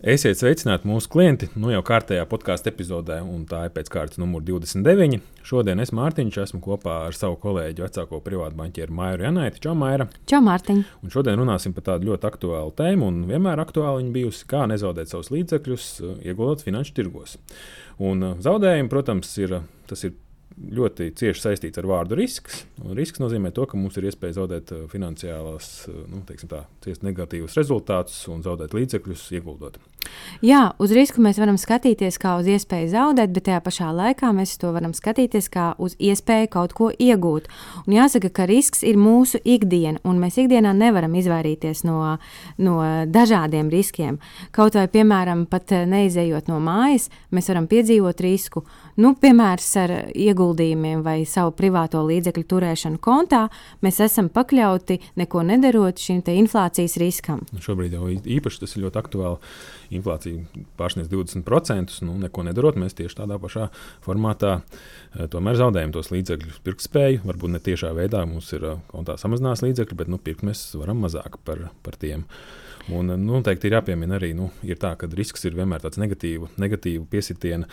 Esiet sveicināti mūsu klienti, nu jau kārtējā podkāstu epizodē, un tā ir pēc kārtas numur 29. Šodien es Mārtiņš esmu kopā ar savu kolēģi, vecāko privātu banķieru Mairu Janaiti. Čau, Maira! Čau, Mārtiņ! Un šodien runāsim par tādu ļoti aktuālu tēmu, un vienmēr aktuāli viņa bijusi, kā nezaudēt savus līdzekļus, ieguldot finanšu tirgos. Un uh, zaudējumi, protams, ir, tas ir ļoti cieši saistīts ar vārdu risks. Risks nozīmē to, ka mums ir iespēja zaudēt uh, finansiālās, uh, nu, tā, negatīvus rezultātus un zaudēt līdzekļus, ieguldot. Jā, uz risku mēs varam skatīties kā uz iespēju zaudēt, bet tajā pašā laikā mēs to varam skatīties kā uz iespēju kaut ko iegūt. Un jāsaka, ka risks ir mūsu ikdiena, un mēs ikdienā nevaram izvairīties no, no dažādiem riskiem. Kaut vai, piemēram, pat neizejot no mājas, mēs varam piedzīvot risku. Nu, piemērs ar ieguldījumiem vai savu privāto līdzekļu turēšanu kontā, mēs esam pakļauti neko nedarot šim inflācijas riskam. Šobrīd jau īpaši tas ir ļoti aktuāli inflācija pārsniedz 20%, nu, neko nedarot, mēs tieši tādā pašā formātā eh, tomēr zaudējam tos līdzekļus, pirktspēju. Varbūt ne tiešā veidā mums ir eh, kontā samazinās līdzekļi, bet nu, pirkt mēs varam mazāk par, par tiem. Un nu, noteikti ir jāpiemina arī, nu, ir tā, ka risks ir vienmēr tāds negatīvs, negatīvu piesitienu.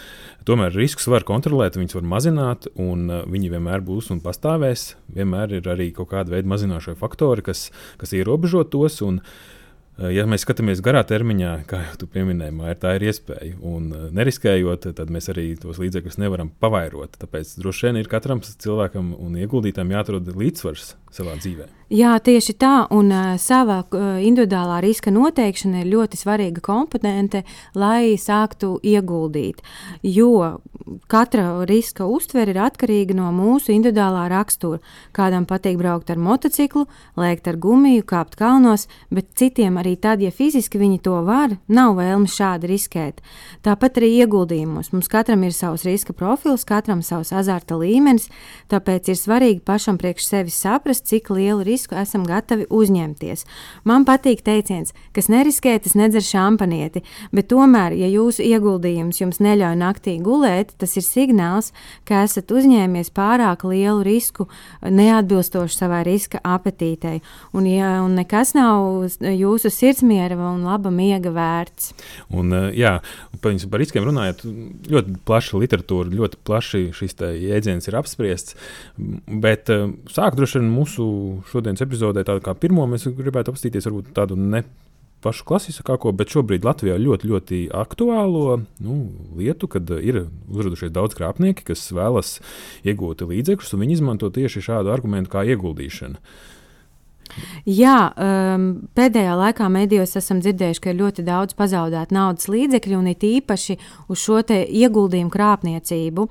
Tomēr riskus var kontrolēt, viņus var mazināt, un viņi vienmēr būs un pastāvēs. Vienmēr ir arī kaut kāda veida mazinošie faktori, kas, kas ierobežo tos. Un, uh, Eh, ja mēs skatāmies garā termiņā, kā jau tu pieminēji, Māja, tā ir iespēja. Un eh, neriskējot, tad mēs arī tos līdzekļus nevaram pavairot. Tāpēc droši vien ir katram cilvēkam un ieguldītājam jāatrod līdzsvars savā dzīvēm. Jā, tieši tā, un uh, sava uh, individuālā riska noteikšana ir ļoti svarīga komponente, lai sāktu ieguldīt. Jo katra riska uztvere ir atkarīga no mūsu individuālā rakstura. Kādam patīk braukt ar motociklu, lēkt ar gumiju, kāpt kalnos, bet citiem arī tad, ja fiziski viņi to var, nav vēlme šādi riskēt. Tāpat arī ieguldījumos. Mums katram ir savs riska profils, katram savs azarta līmenis, tāpēc ir svarīgi pašam priekš sevis saprast, cik lielu risku esam gatavi uzņemties. Man patīk teiciens, kas neriskē, tas nedzer šampanieti, bet tomēr, ja jūsu ieguldījums jums neļauj naktī gulēt, tas ir signāls, ka esat uzņēmies pārāk lielu risku, neatbilstoši savai riska apetītei. Un, ja, un nekas nav jūsu sirdsmiera un laba miega vērts. Un, eh, jā, par riskiem runājot, ļoti plaša literatūra, ļoti plaši šis jēdziens ir apspriests. Bet eh, sāk droši vien mūsu šodien šodienas epizodē, tādu kā pirmo, mēs gribētu apstīties varbūt tādu ne pašu klasiskāko, bet šobrīd Latvijā ļoti, ļoti aktuālo nu, lietu, kad ir uzradušies daudz krāpnieki, kas vēlas iegūt līdzekļus, un viņi izmanto tieši šādu argumentu kā ieguldīšana. Jā, um, pēdējā laikā medijos esam dzirdējuši, ka ir ļoti daudz pazaudētu naudas līdzekļu un it īpaši uz šo ieguldījumu krāpniecību.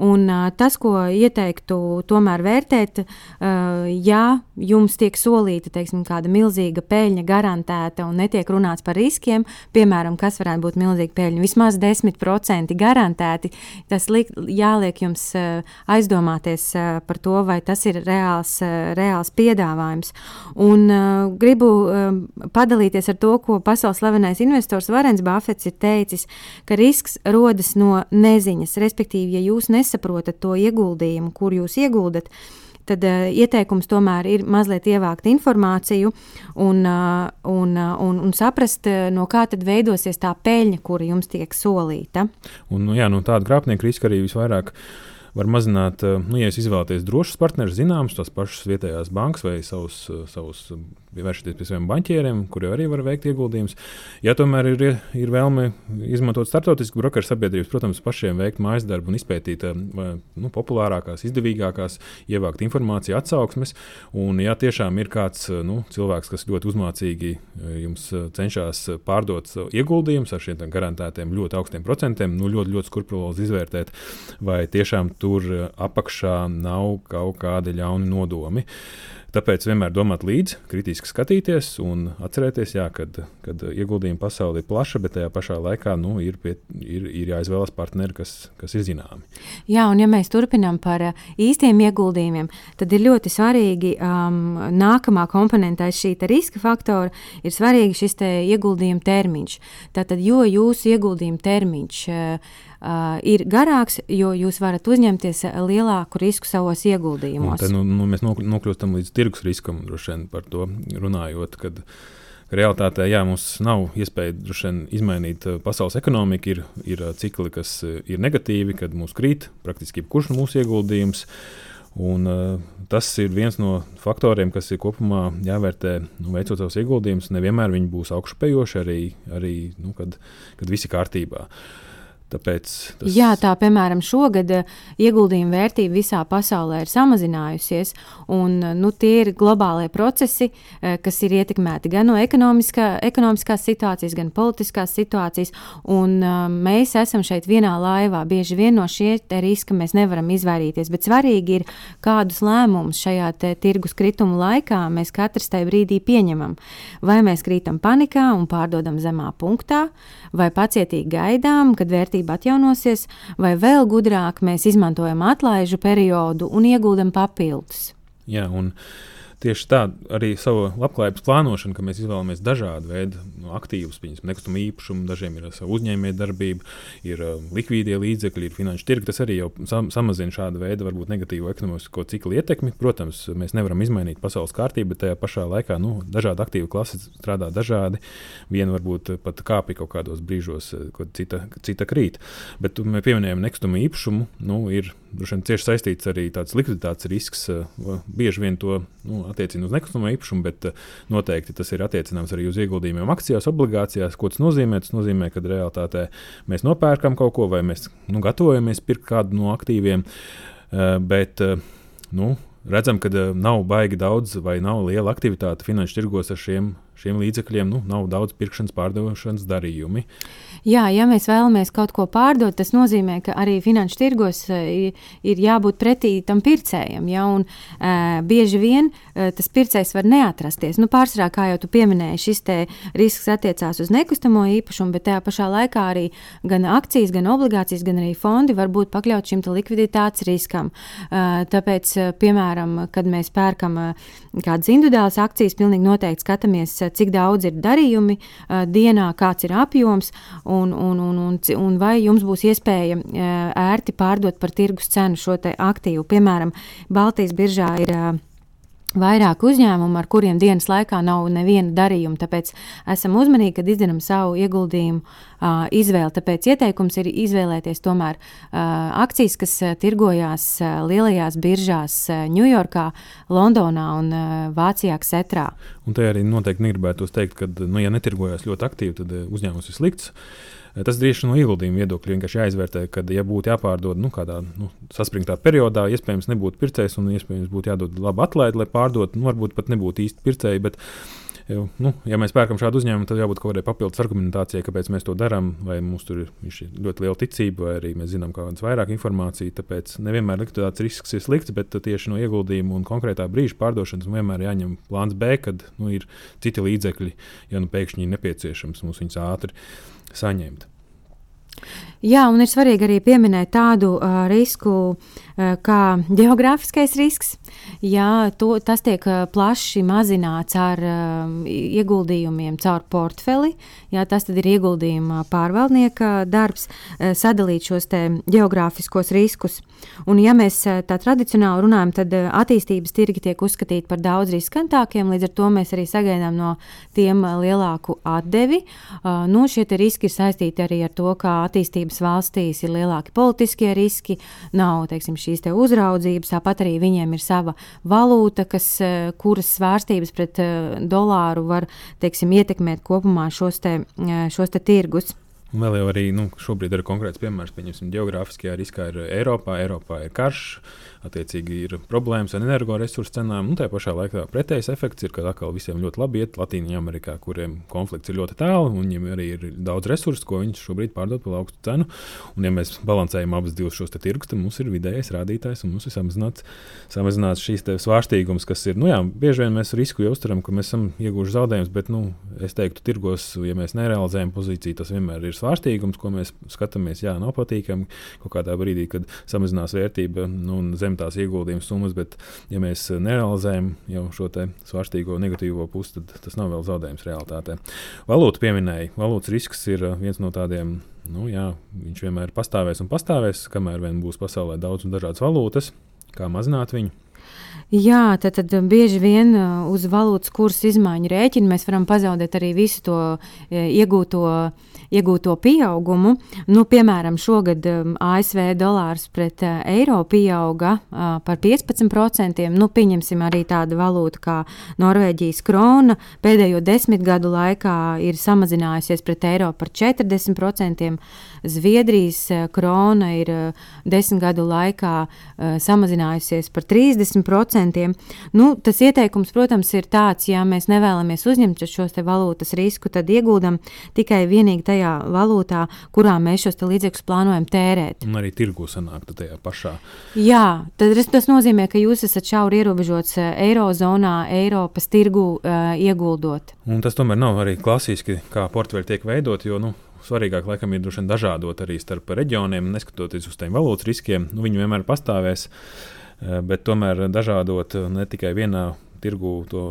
Un, uh, tas, ko ieteiktu tomēr vērtēt, uh, ja jums tiek solīta teiksim, kāda milzīga peļņa garantēta un netiek runāts par riskiem, piemēram, kas varētu būt milzīga peļņa, vismaz 10% garantēti, tas liek, jāliek jums uh, aizdomāties uh, par to, vai tas ir reāls, uh, reāls piedāvājums. Un uh, gribu uh, padalīties ar to, ko pasaules slavenais investors Varens Buffets ir teicis, ka risks rodas no neziņas. Respektīvi, ja jūs nesaprotat to ieguldījumu, kur jūs ieguldat, tad uh, ieteikums tomēr ir mazliet ievākt informāciju un, uh, un, uh, un, un saprast, uh, no kā tad veidosies tā peļņa, kura jums tiek solīta. Un, nu, jā, no tāda grāpnieka riska arī visvairāk var mazināt, eh, nu, ja izvēlaties drošus partnerus, zināmus, tās pašas vietējās bankas vai savus, eh, savus vēršaties pie saviem banķieriem, kuri arī var veikt ieguldījumus. Ja tomēr ir, ir vēlme izmantot starptautisku brokeru sabiedrības, protams, pašiem veikt mājas darbu un izpētīt eh, nu, populārākās, izdevīgākās, ievākt informāciju, atsauksmes. Un, ja tiešām ir kāds nu, cilvēks, kas ļoti uzmācīgi jums cenšas pārdot ieguldījumus ar šiem garantētiem ļoti augstiem procentiem, nu, ļoti, ļoti skrupulozi izvērtēt, vai tiešām tur apakšā nav kaut kādi ļauni nodomi. Tāpēc vienmēr domāt līdzi, kritiski skatīties un atcerēties, jā, kad, kad ieguldījuma pasaule ir plaša, bet tajā pašā laikā nu, ir, pie, ir, ir jāizvēlas partneri, kas, kas ir zināmi. Jā, un ja mēs turpinām par uh, īstiem ieguldījumiem, tad ir ļoti svarīgi um, nākamā komponentā šī riska faktora, ir svarīgi šis ieguldījuma termiņš. Tātad, jo jūsu ieguldījuma termiņš uh, ir garāks, jo jūs varat uzņemties lielāku risku savos ieguldījumos. Tad, nu, nu, mēs nokļūstam līdz tirgus riskam, droši vien par to runājot. Kad, Realtātē jā, mums nav iespēja vien, izmainīt pasaules ekonomiku. Ir, ir cikli, kas ir negatīvi, kad mūsu krīt praktiski jebkurš mūsu ieguldījums. Un, uh, tas ir viens no faktoriem, kas ir kopumā jāvērtē, nu, veicot savus ieguldījumus. Nevienmēr viņi būs augšupejoši, arī, arī nu, kad, kad viss ir kārtībā. Uh, Tāpēc tas... Jā, tā piemēram, šogad eh, ieguldījuma vērtība visā pasaulē ir samazinājusies. Un, eh, nu, tie ir globālie procesi, eh, kas ir ietekmēti gan no ekonomiskā, ekonomiskās situācijas, gan politiskās situācijas. Un, mēs esam šeit vienā laivā. Bieži vien no šie riska mēs nevaram izvairīties. Bet svarīgi ir, kādus lēmumus šajā tirgus krituma laikā mēs katrs tajā brīdī pieņemam. Vai mēs krītam panikā un pārdodam zemā punktā, vai pacietīgi gaidām, kad vērtība kārtība atjaunosies, vai vēl gudrāk mēs izmantojam atlaižu periodu un ieguldam papildus. Jā, un tieši tā arī savu labklājības plānošanu, ka mēs izvēlamies dažādu veidu nu, aktīvus, piemēram, nekustamo īpašumu, dažiem ir savu uzņēmējdarbība, ir uh, likvīdie līdzekļi, ir finanšu tirgi. Tas arī jau sam samazina šādu veidu varbūt negatīvu ekonomisko ciklu ietekmi. Protams, mēs nevaram izmainīt pasaules kārtību, bet tajā pašā laikā nu, dažādi aktīvu klases strādā dažādi. Viena varbūt pat kāpja kaut kādos brīžos, kad cita, cita krīt. Bet mēs pieminējam nekustamo īpašumu, nu, ir droši vien cieši saistīts arī tāds likviditātes risks. Bieži vien to nu, attiecina uz nekustamo īpašumu, bet noteikti tas ir attiecināms arī uz ieguldījumiem akcijās, obligācijās. Ko tas nozīmē? Tas nozīmē, ka realitātē mēs nopērkam kaut ko vai mēs nu, gatavojamies pirkt kādu no aktīviem. Bet, nu, redzam, ka nav baigi daudz vai nav liela aktivitāte finanšu tirgos ar šiem, šiem līdzekļiem. Nu, nav daudz pirkšanas, pārdošanas darījumi. Jā, ja mēs vēlamies kaut ko pārdot, tas nozīmē, ka arī finanšu tirgos ir, ir jābūt pretī tam pircējam. Ja? Un, uh, bieži vien uh, tas pircējs var neatrasties. Nu, pārsvarā, kā jau tu pieminēji, šis risks attiecās uz nekustamo īpašumu, bet tajā pašā laikā arī gan akcijas, gan obligācijas, gan arī fondi var būt pakļauti šim likviditātes riskam. Uh, tāpēc, piemēram, kad mēs pērkam kādas individuālas akcijas, pilnīgi noteikti skatāmies, cik daudz ir darījumi dienā, kāds ir apjoms un, un, un, un, un vai jums būs iespēja ērti pārdot par tirgus cenu šo aktīvu. Piemēram, Baltijas biržā ir vairāk uzņēmumu, ar kuriem dienas laikā nav neviena darījuma. Tāpēc esam uzmanīgi, kad izdarām savu ieguldījumu uh, izvēli. Tāpēc ieteikums ir izvēlēties tomēr uh, akcijas, kas tirgojās uh, lielajās biržās Ņujorkā, Londonā un Vācijā, Ksetrā. Un te arī noteikti negribētu teikt, ka, nu, ja netirgojās ļoti aktīvi, tad uzņēmums ir slikts. Uh, Tas tieši no ieguldījuma viedokļa vienkārši jāizvērtē, ka, ja būtu jāpārdod nu, kādā nu, saspringtā periodā, iespējams, nebūtu pircējs un iespējams būtu jādod laba atlaide, lai pārdotu. Nu, varbūt pat nebūtu īsti pircēji. Bet, nu, ja mēs pērkam šādu uzņēmumu, tad jābūt kaut kādai papildus argumentācijai, kāpēc mēs to darām. Vai mums tur ir ļoti liela ticība, vai arī mēs zinām kaut kādas vairāk informācijas. Tāpēc nevienmēr likvidācijas risks ir slikts, bet tieši no ieguldījuma un konkrētā brīža pārdošanas vienmēr jāņem plāns B, kad nu, ir citi līdzekļi, ja nu pēkšņi ir nepieciešams mums viņus ātri saņemt. Jā, un ir svarīgi arī pieminēt tādu uh, risku uh, kā geogrāfiskais risks. Jā, to, tas tiek uh, plaši mazināts ar uh, ieguldījumiem caur portfeli. Jā, tas ir ieguldījuma pārvaldnieka darbs, uh, sadalīt šos geogrāfiskos riskus. Un, ja mēs tā tradicionāli runājam, tad attīstības tirgi tiek uzskatīti par daudz riskantākiem. Līdz ar to mēs arī sagaidām no tiem lielāku atdevi. Nu, šie riski ir saistīti arī ar to, kā attīstības valstīs ir lielāki politiskie riski, nav teiksim, šīs te uzraudzības. Tāpat arī viņiem ir sava valūta, kas, kuras svārstības pret dolāru var teiksim, ietekmēt kopumā šos, te, šos te tirgus. Un vēl jau arī nu, šobrīd ir konkrēts piemērs, pieņemsim, geogrāfiskajā riskā ir Eiropā. Eiropā ir karš, attiecīgi ir problēmas ar energoresursu cenām. Un tā pašā laikā pretējs efekts ir, ka atkal visiem ļoti labi iet Latvijā, Amerikā, kuriem konflikts ir ļoti tālu, un viņiem arī ir daudz resursu, ko viņi šobrīd pārdod par augstu cenu. Un, ja mēs balansējam abus šos tirgus, tad mums ir vidējais rādītājs, un mums ir samazināts, samazināts šīs svārstīgums, kas ir. Nu, jā, bieži vien mēs risku jau uztveram, ka mēs esam ieguvuši zaudējumus, bet nu, es teiktu, tirgos, ja mēs nerealizējam pozīciju, tas vienmēr ir svārstīgums, ko mēs skatāmies. Jā, nav patīkami kaut kādā brīdī, kad samazinās vērtība nu, zem tās ieguldījuma summas, bet, ja mēs nerealizējam jau šo svārstīgo negatīvo pusi, tad tas nav vēl zaudējums realitātē. Valūta pieminēja, valūtas risks ir viens no tādiem. Nu, jā, viņš vienmēr pastāvēs un pastāvēs, kamēr vien būs pasaulē daudz un dažādas valūtas, kā mazināt viņu. Jā, tad, tad bieži vien uz valūtas kursa izmaiņu rēķina mēs varam pazaudēt arī visu to iegūto uh, iegūto pieaugumu. Nu, piemēram, šogad um, ASV dolārs pret uh, eiro pieauga uh, par 15%. Nu, pieņemsim arī tādu valūtu kā Norvēģijas krona. Pēdējo desmit gadu laikā ir samazinājusies pret eiro par 40%. Zviedrijas uh, krona ir uh, desmit gadu laikā uh, samazinājusies par 30%. Nu, tas ieteikums, protams, ir tāds, ja mēs nevēlamies uzņemt šos valūtas risku, tad ieguldam tikai vienīgi tajā valūtā, kurā mēs šos līdzekļus plānojam tērēt. Un arī tirgu sanāktu tajā pašā. Jā, tad tas nozīmē, ka jūs esat šauri ierobežots eh, Eirozonā, Eiropas tirgu uh, ieguldot. Un tas tomēr nav arī klasiski, kā portfeļi tiek veidot, jo nu, svarīgāk laikam ir droši vien dažādot arī starp reģioniem, neskatoties uz tiem valūtas riskiem. Nu, viņi vienmēr pastāvēs, eh, bet tomēr dažādot ne tikai vienā tirgu to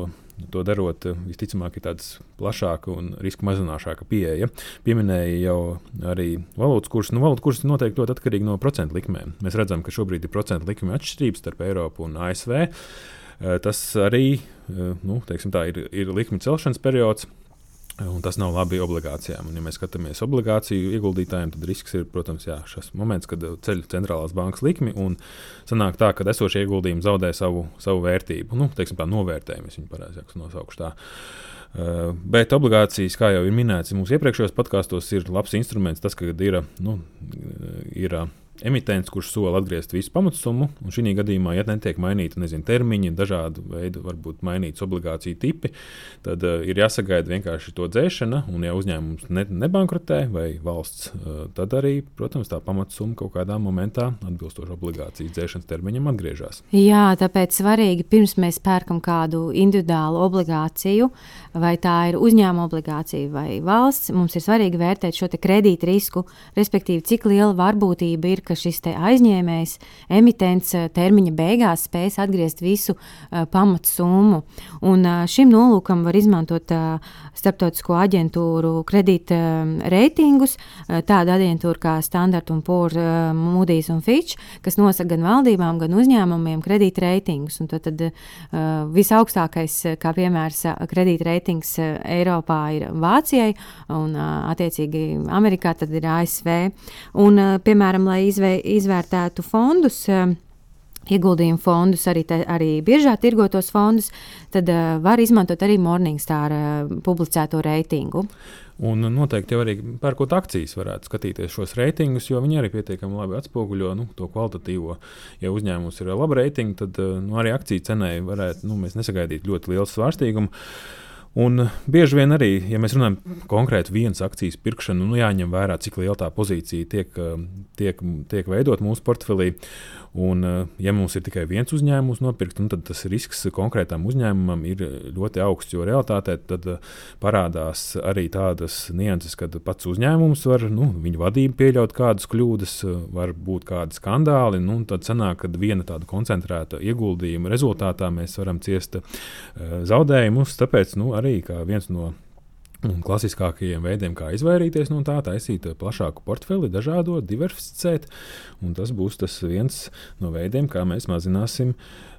to darot, eh, visticamāk, ir tāds plašāka un riska mazināšāka pieeja. Pieminēja jau arī valūtas kursu. Nu, valūtas kurs noteikti ļoti atkarīgi no procentu likmēm. Mēs redzam, ka šobrīd ir procentu likme atšķirības starp Eiropu un ASV. Eh, tas arī eh, nu, tā, ir, ir likmi celšanas periods. Un tas nav labi obligācijām. Un, ja mēs skatāmies obligāciju ieguldītājiem, tad risks ir, protams, jā, šis moments, kad ceļ centrālās bankas likmi un sanāk tā, ka esošie ieguldījumi zaudē savu, savu vērtību. Nu, teiksim, tā novērtējumu, es viņu pareizāk nosaukšu tā. Uh, bet obligācijas, kā jau ir minēts, mūsu iepriekšējos podkāstos, ir labs instruments. Tas, ka ir, nu, ir uh, emitents, kurš sola atgriezt visu pamatsummu. Šī gadījumā, ja netiek mainīta nezinu, termiņi, dažādi veidi, varbūt mainīts obligāciju tipi, tad uh, ir jāsagaida vienkārši to dzēšana. Un, ja uzņēmums ne, nebankrotē vai valsts, uh, tad arī, protams, tā pamatsumma kaut kādā momentā atbilstoši obligācijas dzēšanas termiņam atgriežas. Jā, tāpēc svarīgi pirms mēs pērkam kādu individuālu obligāciju, vai tā ir uzņēmuma obligācija vai valsts, mums ir svarīgi vērtēt šo kredīta risku, respektīvi, cik liela varbūtība ir ka šis aizņēmējs, emitents eh, termiņa beigās spēs atgriezt visu uh, pamatsummu. Un, uh, šim nolūkam var izmantot uh, starptautisko aģentūru kredīta reitingus, tādu aģentūru kā Standard un Poor, uh, Moody's un Fitch, kas nosaka gan valdībām, gan uzņēmumiem kredīta reitingus. Un tad, tad visaugstākais, kā piemērs, kredīta reitings Eiropā ir Vācijai un attiecīgi Amerikā tad ir ASV. Un, piemēram, lai iz izvē, izvērtētu fondus. Uh, ieguldījumu fondus, arī, te, arī biržā tirgotos fondus, tad uh, var izmantot arī Morningstar uh, publicēto reitingu. Un noteikti arī pērkot akcijas, varētu skatīties šos reitingus, jo viņi arī pietiekami labi atspoguļo nu, to kvalitatīvo. Ja uzņēmums ir laba reitinga, tad nu, arī akciju cenai varētu nu, nesagaidīt ļoti lielu svārstīgumu. Un bieži vien arī, ja mēs runājam konkrēti vienas akcijas pirkšanu, nu jāņem vērā, cik liela tā pozīcija tiek, tiek, tiek veidot mūsu portfelī. Un, eh, ja mums ir tikai viens uzņēmums nopirkt, nu, tad tas risks konkrētam uzņēmumam ir ļoti augsts. Jo realitātē tad eh, parādās arī tādas nianses, kad pats uzņēmums var, nu, viņa vadība pieļaut kādas kļūdas, eh, var būt kādi skandāli. Nu, tad sanāk, ka viena tāda koncentrēta ieguldījuma rezultātā mēs varam ciest zaudējumus. Tāpēc nu, arī viens no Un klasiskākajiem veidiem, kā izvairīties no tā, taisīt plašāku portfeli, dažādot, diversificēt. Tas būs tas viens no veidiem, kā mēs mazināsim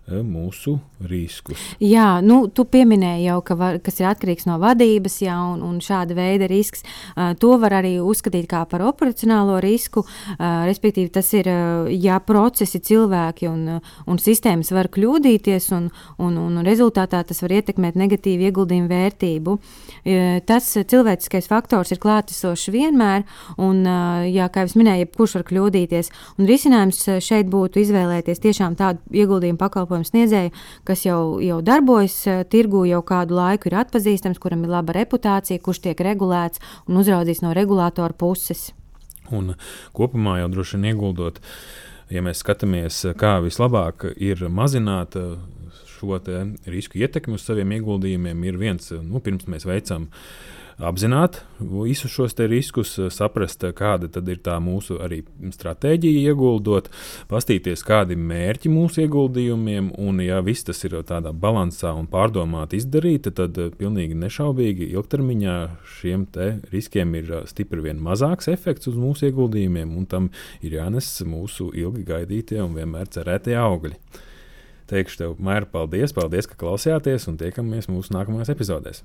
mūsu riskus. Jā, nu, tu pieminēji jau, ka var, kas ir atkarīgs no vadības, jā, un, un šāda veida risks. Uh, to var arī uzskatīt par operacionālo risku. Uh, respektīvi, tas ir, uh, ja procesi, cilvēki un, un sistēmas var kļūdīties, un, un, un rezultātā tas var ietekmēt negatīvu ieguldījumu vērtību. Tas cilvēciskais faktors ir klātesošs vienmēr, un, jā, kā jau minēju, jebkurš var kļūdīties. Un risinājums šeit būtu izvēlēties tiešām tādu ieguldījumu pakalpojumu pakalpojumu sniedzēju, kas jau, jau darbojas uh, tirgu, jau kādu laiku ir atpazīstams, kuram ir laba reputācija, kurš tiek regulēts un uzraudzīts no regulātora puses. Un kopumā jau droši vien ieguldot, ja mēs skatāmies, kā vislabāk ir mazināt uh, šo risku ietekmi uz saviem ieguldījumiem, ir viens, nu, pirms mēs veicam uh, apzināt visus šos riskus, saprast, kāda ir tā mūsu arī stratēģija ieguldot, pastīties, kādi ir mērķi mūsu ieguldījumiem, un ja viss tas ir tādā balansā un pārdomāti izdarīti, tad pilnīgi nešaubīgi ilgtermiņā šiem riskiem ir stipri vien mazāks efekts uz mūsu ieguldījumiem, un tam ir jānes mūsu ilgi gaidītie un vienmēr cerētie augļi. Teikšu tev, Maira, paldies, paldies, ka klausījāties, un tiekamies mūsu nākamajās epizodēs.